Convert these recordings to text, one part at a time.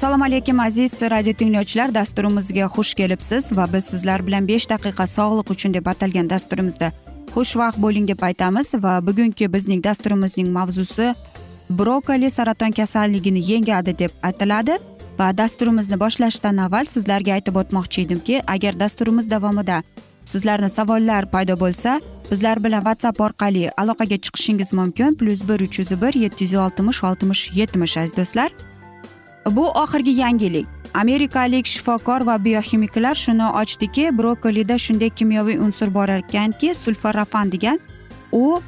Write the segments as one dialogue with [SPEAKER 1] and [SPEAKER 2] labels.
[SPEAKER 1] assalomu alaykum aziz radio tinglovchilar. Dasturimizga xush kelibsiz va biz sizlar bilan besh daqiqa sog'liq uchun deb atalgan dasturimizda xushvaqt bo'ling deb aytamiz va bugungi bizning dasturimizning mavzusi brokoli saraton kasalligini yengadi deb aytiladi va dasturimizni boshlashdan avval sizlarga aytib o'tmoqchi edimki agar dasturimiz davomida sizlarni savollar paydo bo'lsa bizlar bilan whatsapp orqali aloqaga chiqishingiz mumkin. Plyus bir uch yuz bir yetti yuz oltmish oltmish yetmish aziz do'stlar. Bu oxirgi yangilik. Amerikalik shifokor va bioximiklar shuni ochdiki brokolida shunday kimyoviy unsur bor ekanki sulforafan degan u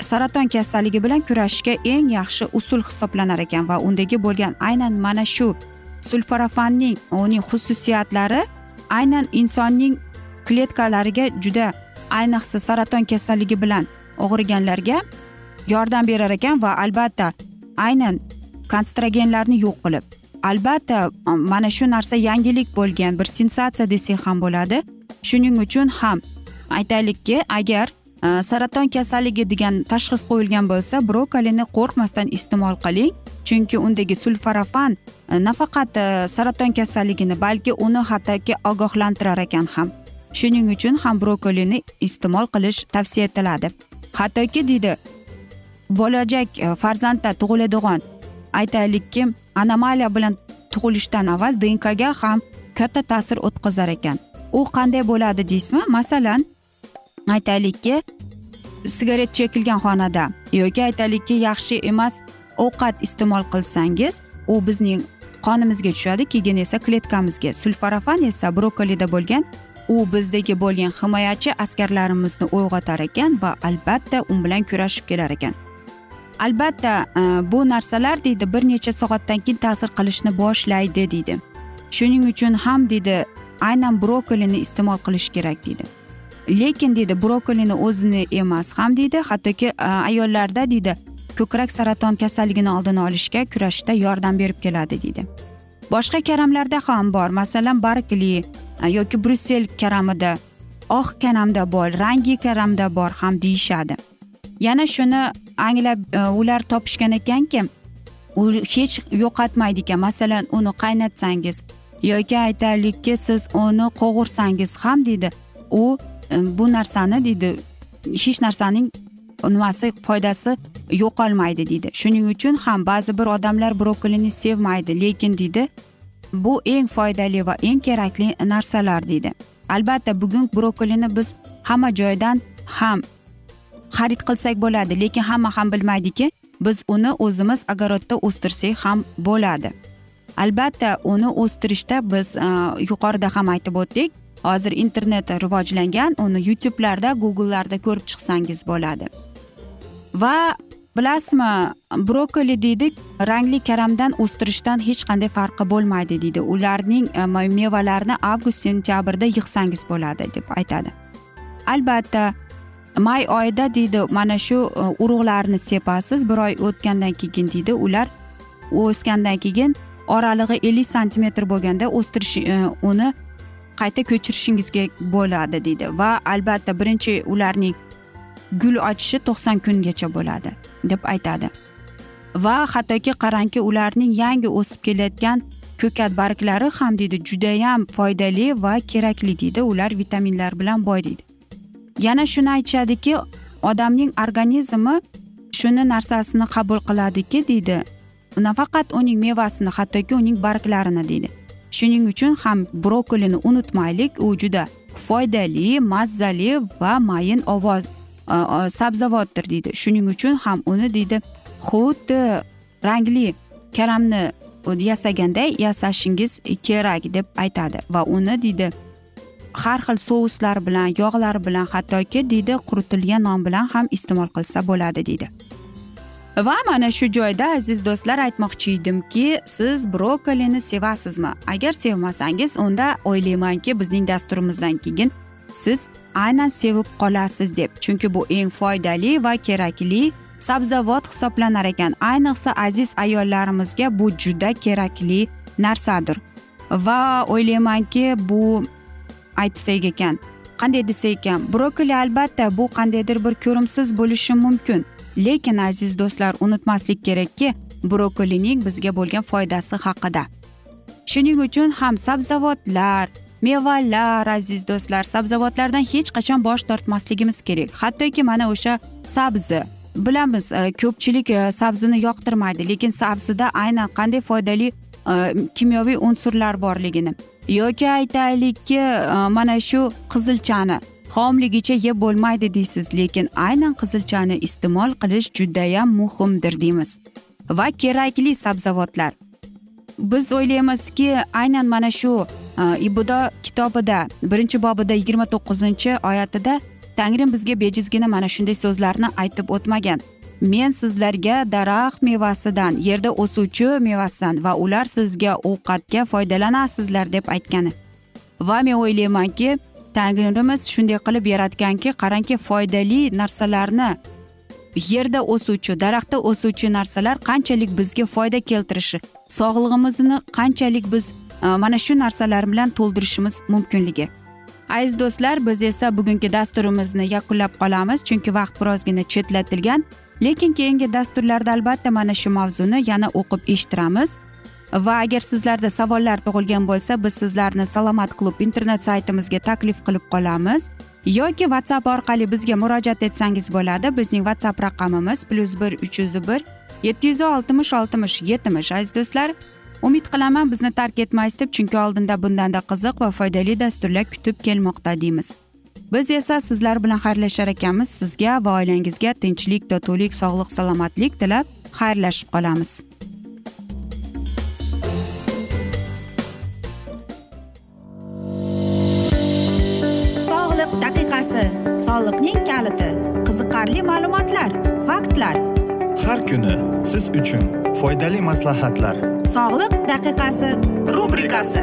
[SPEAKER 1] saraton kasalligi bilan kurashishga eng yaxshi usul hisoblanar ekan va undagi bo'lgan aynan mana shu sulforafanning uning xususiyatlari aynan insonning kletkalariga juda ayniqsa saraton kasalligi bilan og'riganlarga yordam berar ekan va albatta aynan konstragenlarni yo'q qilib albatta mana shu narsa yangilik bo'lgan bir sensatsiya desak ham bo'ladi. Shuning uchun ham aytaylikki agar e, saraton kasalligi degan tashxis qo'yilgan bo'lsa brokolini qo'rqmasdan iste'mol qiling. Chunki undagi sulforafan e, nafaqat e, saraton kasalligini balki uni hattoki ogohlantirar ekan ham. Shuning uchun ham brokolini iste'mol qilish tavsiya etiladi. Hattoki deydi bo'lajak e, farzandda tug'iladigan aytaylikki anomaliya bilan tug'ilishdan avval dnkga ham katta ta'sir o'tkazar ekan. U qanday bo'ladi deysizmi? Masalan aytaylikki sigaret chekilgan xonada yoki aytaylikki yaxshi emas ovqat iste'mol qilsangiz u bizning qonimizga tushadi keyin esa kletkamizga sulforafan esa brokolida bo'lgan u bizdagi bo'lgan himoyachi askarlarimizni uyg'otar ekan va albatta u bilan kurashib kelar ekan. Albatta e, bu narsalar deydi bir necha soatdan keyin ta'sir qilishni boshlaydi deydi. Shuning uchun ham deydi aynan brokolini iste'mol qilish kerak deydi. Lekin deydi brokolini o'zini emas ham deydi hattoki e, ayollarda deydi ko'krak saraton kasalligini oldini olishga kurashishda yordam berib keladi deydi. Boshqa karamlarda ham bor. Masalan bargli e, yoki brussel karamida oq kanamda bor rangi karamda bor ham deyishadi. Yana shuni anglab e, ular topishgan ekanki u hech yo'qotmaydi ekan. Masalan uni qaynatsangiz yoki aytaylikki siz uni qovursangiz ham deydi u e, bu narsani deydi hech narsaning nimasi foydasi yo'qolmaydi deydi. Shuning uchun ham ba'zi bir odamlar brokolini sevmaydi lekin deydi bu eng foydali va eng kerakli narsalar deydi. Albatta bugun brokolini biz hamma joydan ham xarid qilsak bo'ladi. Lekin hamma ham bilmaydiki biz uni o'zimiz огородda o'stirsak ham bo'ladi. Albatta uni o'stirishda biz e, yuqorida ham aytib o'tdik. Hozir internet rivojlangan uni youtubelarda googlelarda ko'rib chiqsangiz bo'ladi. Va bilasizmi brokoli deydi rangli karamdan o'stirishdan hech qanday farqi bo'lmaydi deydi. Ularning e, mevalarini avgust sentyabrda yig'sangiz bo'ladi deb aytadi. Albatta may oyida deydi mana shu e, urug'larni sepasiz. Bir oy o'tgandan keyin deydi ular o'sgandan keyin oralig'i ellik santimetr bo'lganda o'stirish e, uni qayta ko'chirishingizga bo'ladi deydi. Va albatta birinchi ularning gul ochishi to'qson kungacha bo'ladi deb aytadi. Va hattoki qarangki ularning yangi o'sib kelayotgan ko'kat barglari ham deydi judayam foydali va kerakli deydi. Ular vitaminlar bilan boy deydi. Yana shuni aytishadiki odamning organizmi shuni narsasini qabul qiladiki deydi. Nafaqat uning mevasini hattoki uning barglarini deydi. Shuning uchun ham brokolini unutmaylik u juda foydali mazzali va mayin ovoz sabzavotdir deydi. Shuning uchun ham uni deydi xuddi rangli karamni yasaganday yasashingiz kerak deb aytadi va uni deydi har xil souslar bilan yog'lar bilan hattoki deydi quritilgan non bilan ham iste'mol qilsa bo'ladi deydi. Va mana shu joyda aziz do'stlar aytmoqchi edimki siz brokolini sevasizmi? Agar sevmasangiz unda o'ylaymanki bizning dasturimizdan keyin siz aynan sevib qolasiz deb. Chunki bu eng foydali va kerakli sabzavot hisoblanar ekan. Ayniqsa aziz ayollarimizga bu juda kerakli narsadir. Va o'ylaymanki bu aytsak ekan. Qanday desa ekan brokoli albatta bu qandaydir bir ko'rimsiz bo'lishi mumkin. Lekin aziz do'stlar unutmaslik kerakki brokolining bizga bo'lgan foydasi haqida. Shuning uchun ham sabzavotlar mevalar aziz do'stlar sabzavotlardan hech qachon bosh tortmasligimiz kerak. Hattoki mana o'sha sabzi. Bilamiz e, ko'pchilik e, sabzini yoqtirmaydi lekin sabzida aynan qanday foydali e, kimyoviy unsurlar borligini. Yoki aytaylikki e, mana shu qizilchani xomligicha yeb bo'lmaydi deysiz lekin aynan qizilchani iste'mol qilish judayam muhimdir deymiz. Va kerakli sabzavotlar. Biz o'ylaymizki aynan mana shu e, ibudo kitobida birinchi bobida yigirma to'qqizinchi oyatida tangrim bizga bejizgina mana shunday so'zlarni aytib o'tmagan. Men sizlarga daraxt mevasidan yerda o'suvchi mevasidan va ular sizga ovqatga foydalanasizlar deb aytgani. Va men o'ylaymanki tangrimiz shunday qilib yaratganki qarangki foydali narsalarni yerda o'suvchi daraxtda o'suvchi narsalar qanchalik bizga foyda keltirishi sog'lig'imizni qanchalik biz e, mana shu narsalar bilan to'ldirishimiz mumkinligi. Aziz do'stlar biz esa bugungi dasturimizni yakunlab qolamiz chunki vaqt birozgina chetlatilgan. Lekin keyingi dasturlarda albatta mana shu mavzuni yana o'qib eshittiramiz. Va agar sizlarda savollar tug'ilgan bo'lsa biz sizlarni salomat klub internet saytimizga taklif qilib qolamiz. Yoki whatsapp orqali bizga murojaat etsangiz bo'ladi. Bizning whatsapp raqamimiz plyus bir uch yuz bir yetti yuz oltmish oltmish yetmish aziz do'stlar. Umid qilaman bizni tark etmaysiz deb chunki oldinda bundanda qiziq va foydali dasturlar kutib kelmoqda deymiz. Biz esa sizlar bilan xayrlashar ekanmiz. Sizga va oilangizga tinchlik totuvlik sog'lik salomatlik tilab xayrlashib qolamiz.
[SPEAKER 2] Sog'liq daqiqasi soliqning kaliti qiziqarli ma'lumotlar faktlar.
[SPEAKER 3] Har kuni siz uchun foydali maslahatlar.
[SPEAKER 2] Sog'liq daqiqasi rubrikasi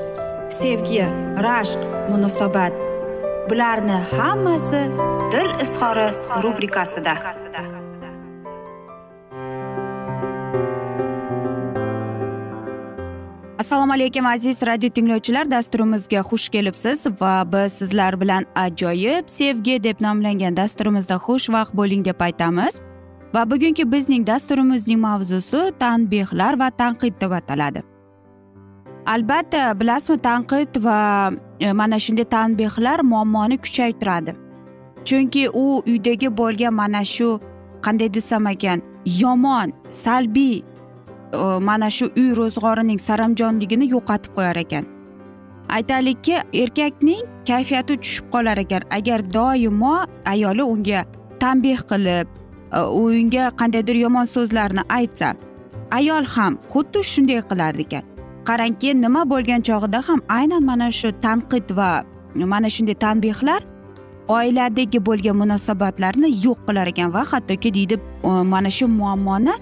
[SPEAKER 1] sevgi rashq munosabat. Bularni hammasi dil izhori rubrikasida. Assalomu alaykum aziz radio tinglovchilar. Dasturimizga xush kelibsiz va biz sizlar bilan ajoyib sevgi deb nomlangan dasturimizda xushvaqt bo'ling deb aytamiz. Va bugungi bizning dasturimizning mavzusi tanbehlar va tanqid deb ataladi. Albatta bilasizmi tanqid va e, mana shunday tanbehlar muammoni kuchaytiradi. Chunki u uydagi bo'lgan mana shu qanday desam ekan yomon salbiy e, mana shu uy ro'zg'orining saramjonligini yo'qotib qo'yar ekan. Aytaylikki erkakning kayfiyati tushib qolar ekan. Agar doimo ayoli unga tanbeh qilib e, unga qandaydir yomon so'zlarni aytsa ayol ham xuddi shunday qilar ekan. Qarangki nima bo'lgan chog'ida ham aynan mana shu tanqid va mana shunday tanbehlar oiladagi bo'lgan munosabatlarni yo'q qilar ekan va hattoki deydi e, mana shu muammoni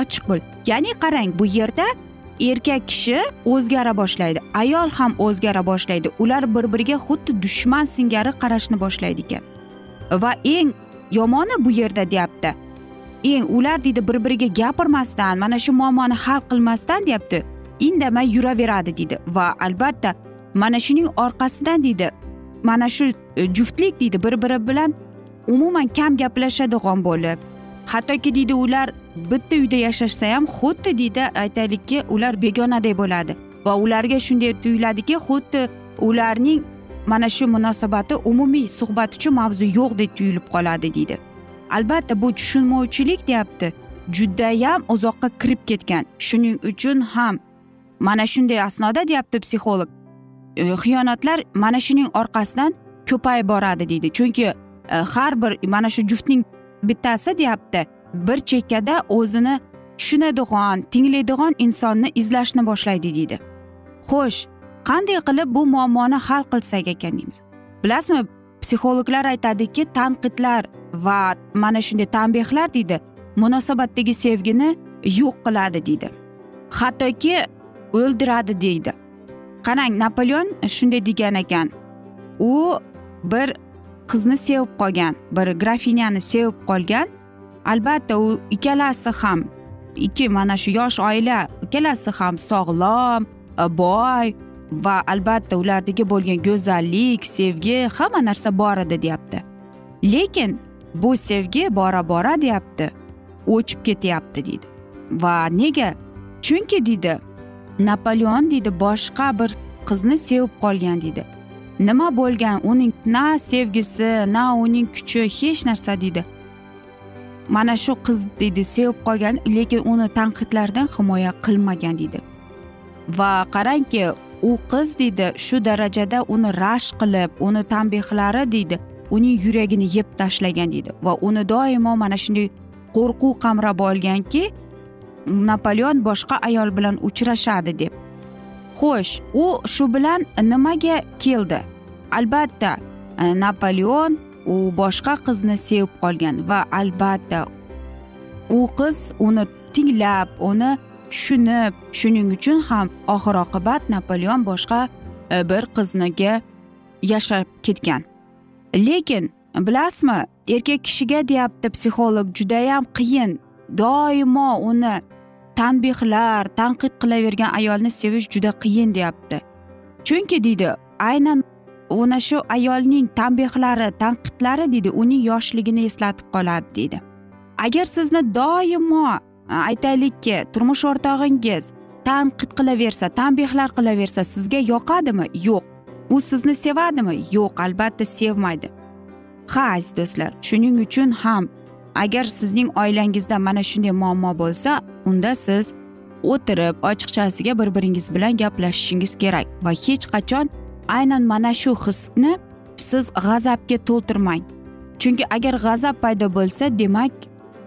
[SPEAKER 1] ochiq bo'l. Ya'ni qarang bu yerda erkak kishi o'zgara boshlaydi ayol ham o'zgara boshlaydi. Ular bir biriga xuddi dushman singari qarashni boshlaydi ekan. Va eng yomoni bu yerda deyapti. Eng ular deydi bir biriga gapirmasdan mana shu muammoni hal qilmasdan deyapti. Indamay yuraveradi deydi. Va albatta mana shuning orqasidan deydi mana shu e, juftlik deydi bir biri bilan umuman kam gaplashadigan bo'lib. Hattoki deydi ular bitta uyda yashashsa ham xuddi deydi aytaylikki ular begonadek bo'ladi. Va ularga shunday tuyuladiki xuddi ularning mana shu munosabati umumiy suhbat uchun mavzu yo'qdek tuyulib qoladi deydi. Albatta bu tushunmovchilik deyapti. Judayam uzoqqa kirib ketgan. Shuning uchun ham mana shunday asnoda deyapti psixolog. E, xiyonatlar mana shuning orqasidan ko'payib boradi deydi. Chunki e, har bir mana shu juftning bittasi deyapti bir chekkada o'zini tushunadigan tinglaydigan insonni izlashni boshlaydi deydi. Xo'sh qanday qilib bu muammoni hal qilsak ekan deymiz. Bilasizmi psixologlar aytadiki tanqidlar va mana shunday tanbehlar deydi munosabatdagi sevgini yo'q qiladi deydi. Hattoki o'ldiradi deydi. Qarang napoleon shunday degan ekan. U bir qizni sevib qolgan bir grafinyani sevib qolgan. Albatta u ikkalasi ham ikki mana shu yosh oila ikkalasi ham sog'lom e, boy va albatta ulardagi bo'lgan go'zallik sevgi hamma narsa bor edi deyapti. Lekin bu sevgi bora bora deyapti o'chib ketyapti deydi. Va nega? Chunki deydi napoleon deydi boshqa bir qizni sevib qolgan deydi nima bo'lgan uning na sevgisi na uning kuchi hech narsa deydi mana shu qiz deydi sevib qolgan lekin uni tanqidlardan himoya qilmagan deydi va qarangki u qiz deydi shu darajada uni rashk qilib uni tanbehlari deydi uning yuragini yeb tashlagan deydi va uni doimo mana shunday qo'rquv qamrab olganki napoleon boshqa ayol bilan uchrashadi deb. Xo'sh u shu bilan nimaga keldi? Albatta e, napoleon u boshqa qizni sevib qolgan va albatta u qiz uni tinglab uni tushunib shuning uchun ham oxir oqibat napoleon boshqa e, bir qizniga yashab ketgan. Lekin bilasizmi erkak kishiga deyapti psixolog judayam qiyin. Doimo uni tanbehlar tanqid qilavergan ayolni sevish juda qiyin deyapti. Chunki deydi aynan ana shu ayolning tanbehlari tanqidlari deydi uning yoshligini eslatib qoladi deydi. Agar sizni doimo aytaylikki turmush o'rtog'ingiz tanqid qilaversa tanbehlar qilaversa sizga yoqadimi? Yo'q. U sizni sevadimi? Yo'q albatta sevmaydi. Ha aziz do'stlar shuning uchun ham agar sizning oilangizda mana shunday muammo bo'lsa unda siz o'tirib ochiqchasiga bir biringiz bilan gaplashishingiz kerak va hech qachon aynan mana shu hisni siz g'azabga to'ltirmang chunki agar g'azab paydo bo'lsa demak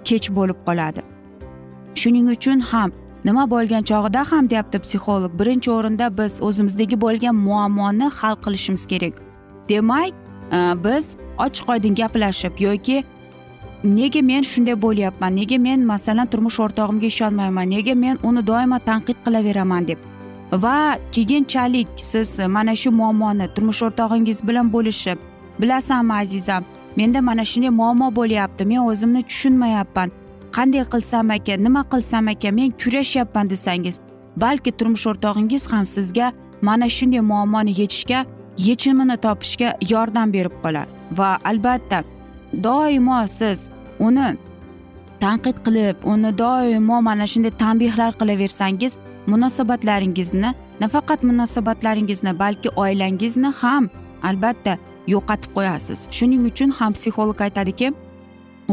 [SPEAKER 1] kech bo'lib qoladi. Shuning uchun ham nima bo'lgan chog'ida ham deyapti psixolog birinchi o'rinda biz o'zimizdagi bo'lgan muammoni hal qilishimiz kerak. Demak e, biz ochiq oydin gaplashib yoki nega men shunday bo'lyapman? Nega men masalan turmush o'rtog'imga ishonmayman? Nega men uni doimo tanqid qilaveraman deb? Va keyinchalik siz mana shu muammoni turmush o'rtog'ingiz bilan bo'lishib bilasanmi azizam? Menda mana shunday muammo bo'lyapti. Men o'zimni tushunmayapman. Qanday qilsam ekan nima qilsam ekan men kurashyapman desangiz balki turmush o'rtog'ingiz ham sizga mana shunday muammoni yechishga yechimini topishga yordam berib qolar. Va albatta doimo siz uni tanqid qilib uni doimo mana shunday tanbehlar qilaversangiz munosabatlaringizni nafaqat munosabatlaringizni balki oilangizni ham albatta yo'qotib qo'yasiz. Shuning uchun ham psixolog aytadiki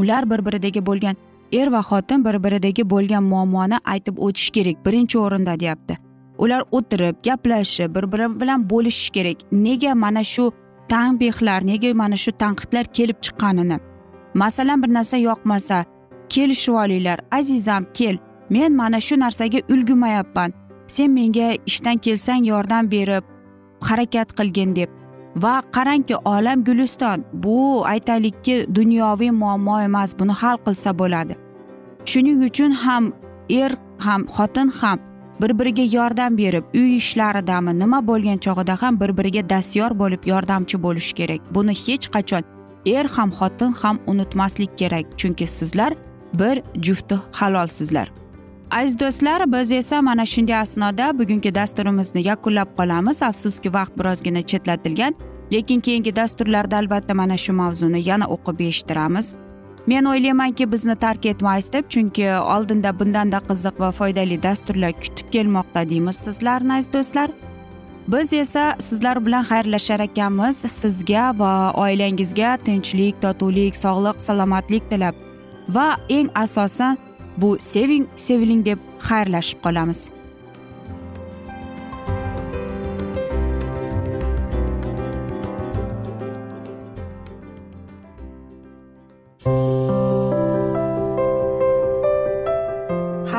[SPEAKER 1] ular bir biridagi bo'lgan er va xotin bir biridagi bo'lgan muammoni aytib o'tish kerak birinchi o'rinda deyapti. Ular o'tirib gaplashib bir biri bilan bo'lishish kerak. Nega mana shu tanbehlar nega mana shu tanqidlar kelib chiqqanini. Masalan bir narsa yoqmasa kelishib olinglar azizam kel. Men mana shu narsaga ulgumayapman. Sen menga ishdan kelsang yordam berib harakat qilgin deb. Va qarangki olam guliston bu aytaylikki dunyoviy muammo emas buni hal qilsa bo'ladi. Shuning uchun ham er ham xotin ham bir biriga yordam berib uy ishlaridami nima bo'lgan chog'ida ham bir biriga dastyor bo'lib yordamchi bo'lish kerak. Buni hech qachon er ham xotin ham unutmaslik kerak chunki sizlar bir jufti halolsizlar. Aziz do'stlar biz esa mana shunday asnoda bugungi dasturimizni yakunlab qolamiz. Afsuski vaqt birozgina chetlatilgan lekin keyingi dasturlarda albatta mana shu mavzuni yana o'qib eshittiramiz. Men o'ylaymanki bizni tark etmaysiz deb chunki oldinda bundanda qiziq va foydali dasturlar kutib kelmoqda deymiz sizlarni aziz do'stlar. Biz esa sizlar bilan xayrlashar ekanmiz sizga va oilangizga tinchlik totuvlik sog'lik salomatlik tilab. Va eng asosan bu seving seviling deb xayrlashib qolamiz.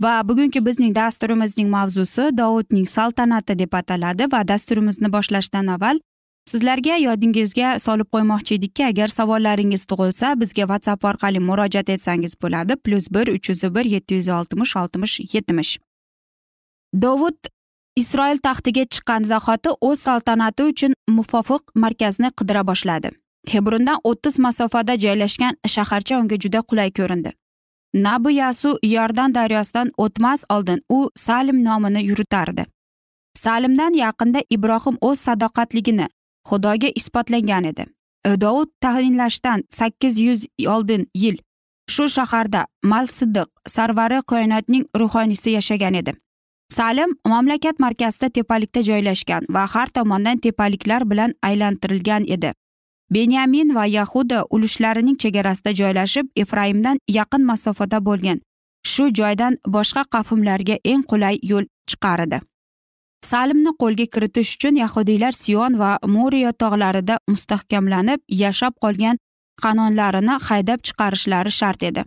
[SPEAKER 1] Va bugungi bizning dasturimizning mavzusi dovudning saltanati deb ataladi va dasturimizni boshlashdan avval sizlarga yodingizga solib qo'ymoqchi edikki agar savollaringiz tug'ilsa bizga whatsapp orqali murojaat etsangiz bo'ladi. Plyus bir uch yuz bir yetti yuz oltmish oltmish yetmish. Dovud isroil taxtiga chiqqan zahoti o'z saltanati uchun muvofiq markazni qidira boshladi. Hebrundan o'ttiz masofada joylashgan shaharcha unga juda qulay ko'rindi. Nabu yasu yordan daryosidan o'tmas oldin u salim nomini yuritardi. Salimdan yaqinda ibrohim o'z sadoqatligini xudoga isbotlangan edi. Dovud tayinlashdan sakkiz yuz oldin yil shu shaharda malsidiq sarvari koinotning ruhoniysi yashagan edi. Salim mamlakat markazida tepalikda joylashgan va har tomondan tepaliklar bilan aylantirilgan edi. Benyamin va yahuda ulushlarining chegarasida joylashib efraimdan yaqin masofada bo'lgan. Shu joydan boshqa qavmlarga eng qulay yo'l chiqar edi salimni qo'lga kiritish uchun yahudiylar sion va muriya tog'larida mustahkamlanib yashab qolgan qanonlarini haydab chiqarishlari shart edi.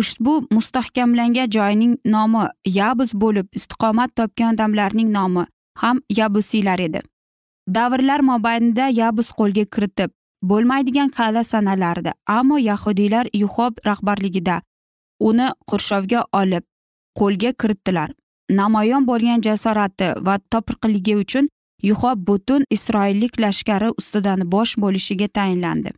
[SPEAKER 1] Ushbu mustahkamlangan joyning nomi yabus bo'lib istiqomat topgan odamlarning nomi ham yabusiylar edi. Davrlar mobaynida yabus qo'lga kiritib bo'lmaydigan qal'a sanalardi. Ammo yahudiylar yuhob rahbarligida uni qurshovga olib qo'lga kiritdilar. Namoyon bo'lgan jasorati va topirqiligi uchun yuhob butun isroillik lashkari ustidan bosh bo'lishiga tayinlandi.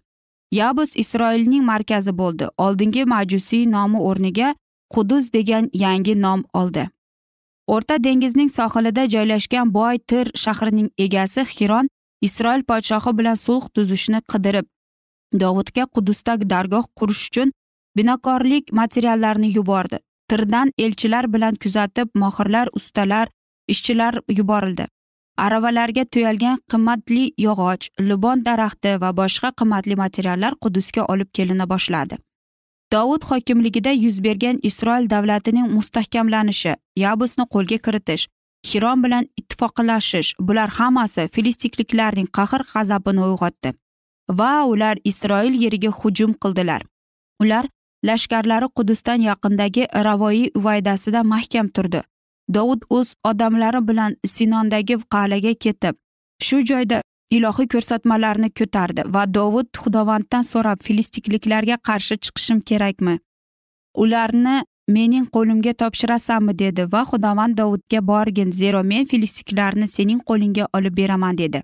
[SPEAKER 1] Yabus isroilning markazi bo'ldi. Oldingi majusiy nomi o'rniga qudus degan yangi nom oldi. O'rta dengizning sohilida joylashgan boy tir shahrining egasi xiron isroil podshohi bilan sulh tuzishni qidirib dovudga qudusda dargoh qurish uchun binokorlik materiallarini yubordi. Tirdan elchilar bilan kuzatib mohirlar ustalar ishchilar yuborildi. Aravalarga tuyalgan qimmatli yog'och libon daraxti va boshqa qimmatli materiallar qudusga olib kelina boshladi. Dovud hokimligida yuz bergan isroil davlatining mustahkamlanishi yabusni qo'lga kiritish hirom bilan ittifoqlashish. Bular hammasi filistikliklarning qahr g'azabini uyg'otdi. Va ular isroil yeriga hujum qildilar. Ular lashkarlari qudusdan yaqindagi ravoiy uvaydasida mahkam turdi. Dovud o'z odamlari bilan sinondagi qal'aga ketib shu joyda ilohiy ko'rsatmalarni ko'tardi va dovud xudovanddan so'rab filistikliklarga qarshi chiqishim kerakmi? Ularni mening qo'limga topshirasanmi dedi va xudovand dovudga borgin zero men filistiklarni sening qo'lingga olib beraman dedi.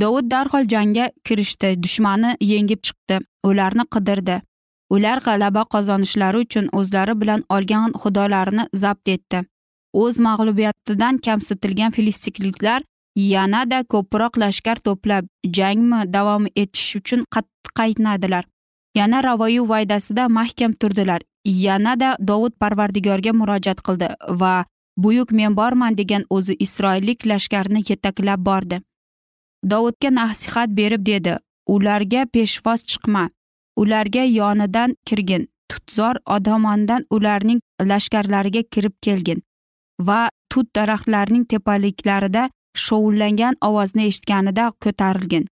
[SPEAKER 1] Dovud darhol jangga kirishdi dushmanni yengib chiqdi ularni qidirdi. Ular g'alaba qozonishlari uchun o'zlari bilan olgan xudolarini zabt etdi. O'z mag'lubiyatidan kamsitilgan filistikliklar yanada ko'proq lashkar to'plab jangmi davom etish uchun qattiq qaynadilar. Yana ravoyu vaydasida mahkam turdilar. Yanada dovud parvardigorga murojaat qildi va buyuk men borman degan o'zi isroillik lashkarni yetaklab bordi. Dovudga nasihat berib dedi ularga peshvoz chiqma ularga yonidan kirgin tutzor odamondan ularning lashkarlariga kirib kelgin va tut daraxtlarning tepaliklarida shovullangan ovozni eshitganida ko'tarilgin.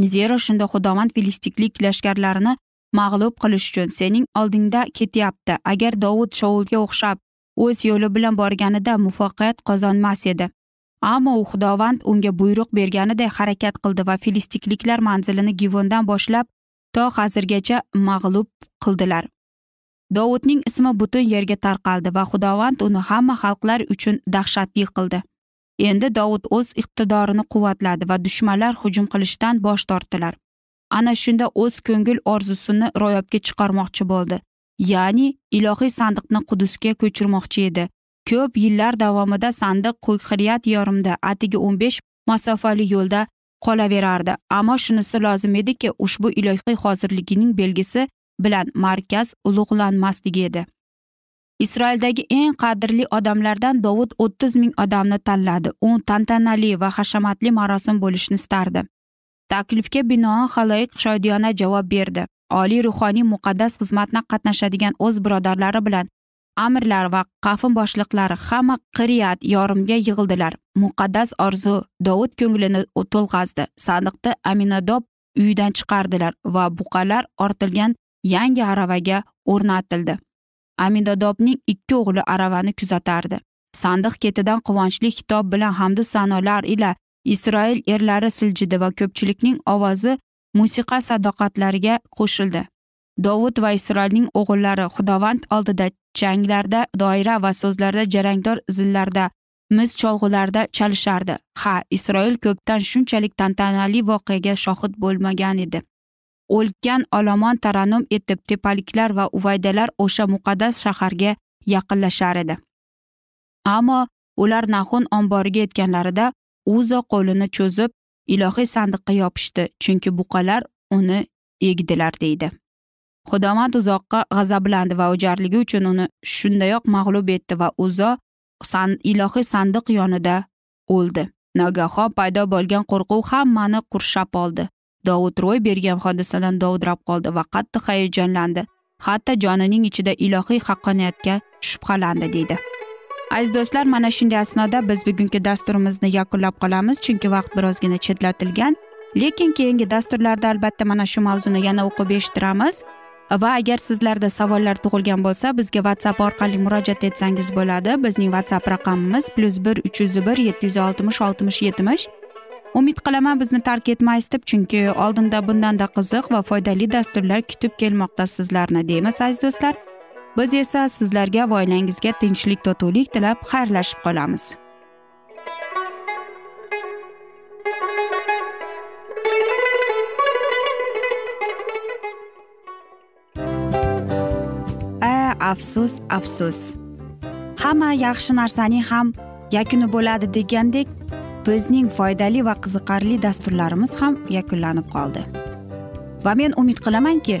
[SPEAKER 1] Zero shunda xudovand filistiklik lashkarlarini mag'lub qilish uchun sening oldingda ketyapti. Agar dovud shovulga o'xshab o'z yo'li bilan borganida muvaffaqiyat qozonmas edi. Ammo u xudovand unga buyruq berganiday harakat qildi va filistikliklar manzilini givondan boshlab to hozirgacha mag'lub qildilar. Dovudning ismi butun yerga tarqaldi va xudovand uni hamma xalqlar uchun dahshatli qildi. Endi dovud o'z iqtidorini quvvatladi va dushmanlar hujum qilishdan bosh tortdilar. Ana shunda o'z ko'ngil orzusini ro'yobga chiqarmoqchi bo'ldi. Ya'ni ilohiy sandiqni qudusga ko'chirmoqchi edi. Ko'p yillar davomida sandiq quyqiriyat yorimda atigi o'n besh masofali yo'lda qolaverardi. Ammo shunisi lozim ediki ushbu ilohiy hozirligining belgisi bilan markaz ulug'lanmasligi edi. Isroildagi eng qadrli odamlardan dovud o'ttiz ming odamni tanladi. U tantanali va hashamatli marosim bo'lishini istardi. Taklifga binoan haloyiq shodiyona javob berdi. Oliy ruhoniy muqaddas xizmatni qatnashadigan o'z birodarlari bilan amirlar va qafim boshliqlari hamma qiryat yorimga yig'ildilar. Muqaddas orzu dovud ko'nglini to'lg'azdi. Sandiqni aminadob uyidan chiqardilar va buqalar ortilgan yangi aravaga o'rnatildi. Aminadobning ikki o'g'li aravani kuzatardi. Sandiq ketidan quvonchli xitob bilan hamdu sanolar ila isroil erlari siljidi va ko'pchilikning ovozi musiqa sadoqatlariga qo'shildi. Dovud va isroilning o'g'illari xudovand oldida changlarda doira va so'zlarda jarangdor zillarda mis cholg'ularda chalishardi. Ha isroil ko'pdan shunchalik tantanali voqeaga shohid bo'lmagan edi. O'lkan olomon tarannum etib tepaliklar va uvaydalar o'sha muqaddas shaharga yaqinlashar edi. Ammo ular nahun omboriga yetganlarida uzo qo'lini cho'zib ilohiy sandiqqa yopishdi chunki buqalar uni egdilar deydi. Xudovand uzoqqa g'azablandi va o'jarligi uchun uni shundayoq mag'lub etdi va uzo san, ilohiy sandiq yonida o'ldi. Nogahon paydo bo'lgan qo'rquv hammani qurshab oldi. Dovud ro'y bergan hodisadan dovdirab qoldi va qattiq hayajonlandi. Hatto jonining ichida ilohiy haqqoniyatga shubhalandi deydi. Aziz do'stlar mana shunday asnoda biz bugungi dasturimizni yakunlab qolamiz chunki vaqt birozgina chetlatilgan. Lekin keyingi dasturlarda albatta mana shu mavzuni yana o'qib eshittiramiz. Va agar sizlarda savollar tug'ilgan bo'lsa bizga whatsapp orqali murojaat etsangiz bo'ladi. Bizning whatsapp raqamimiz plyus bir uch yuz bir yetti yuz oltmish oltmish yetmish umid qilaman bizni tark etmaysiz deb chunki oldinda bundanda qiziq va foydali dasturlar kutib kelmoqda sizlarni deymiz aziz do'stlar. Biz esa sizlarga va oilangizga tinchlik totuvlik tilab xayrlashib qolamiz. A afsus afsus. Hamma yaxshi narsaning ham yakuni bo'ladi degandek bizning foydali va qiziqarli dasturlarimiz ham yakunlanib qoldi. Va men umid qilamanki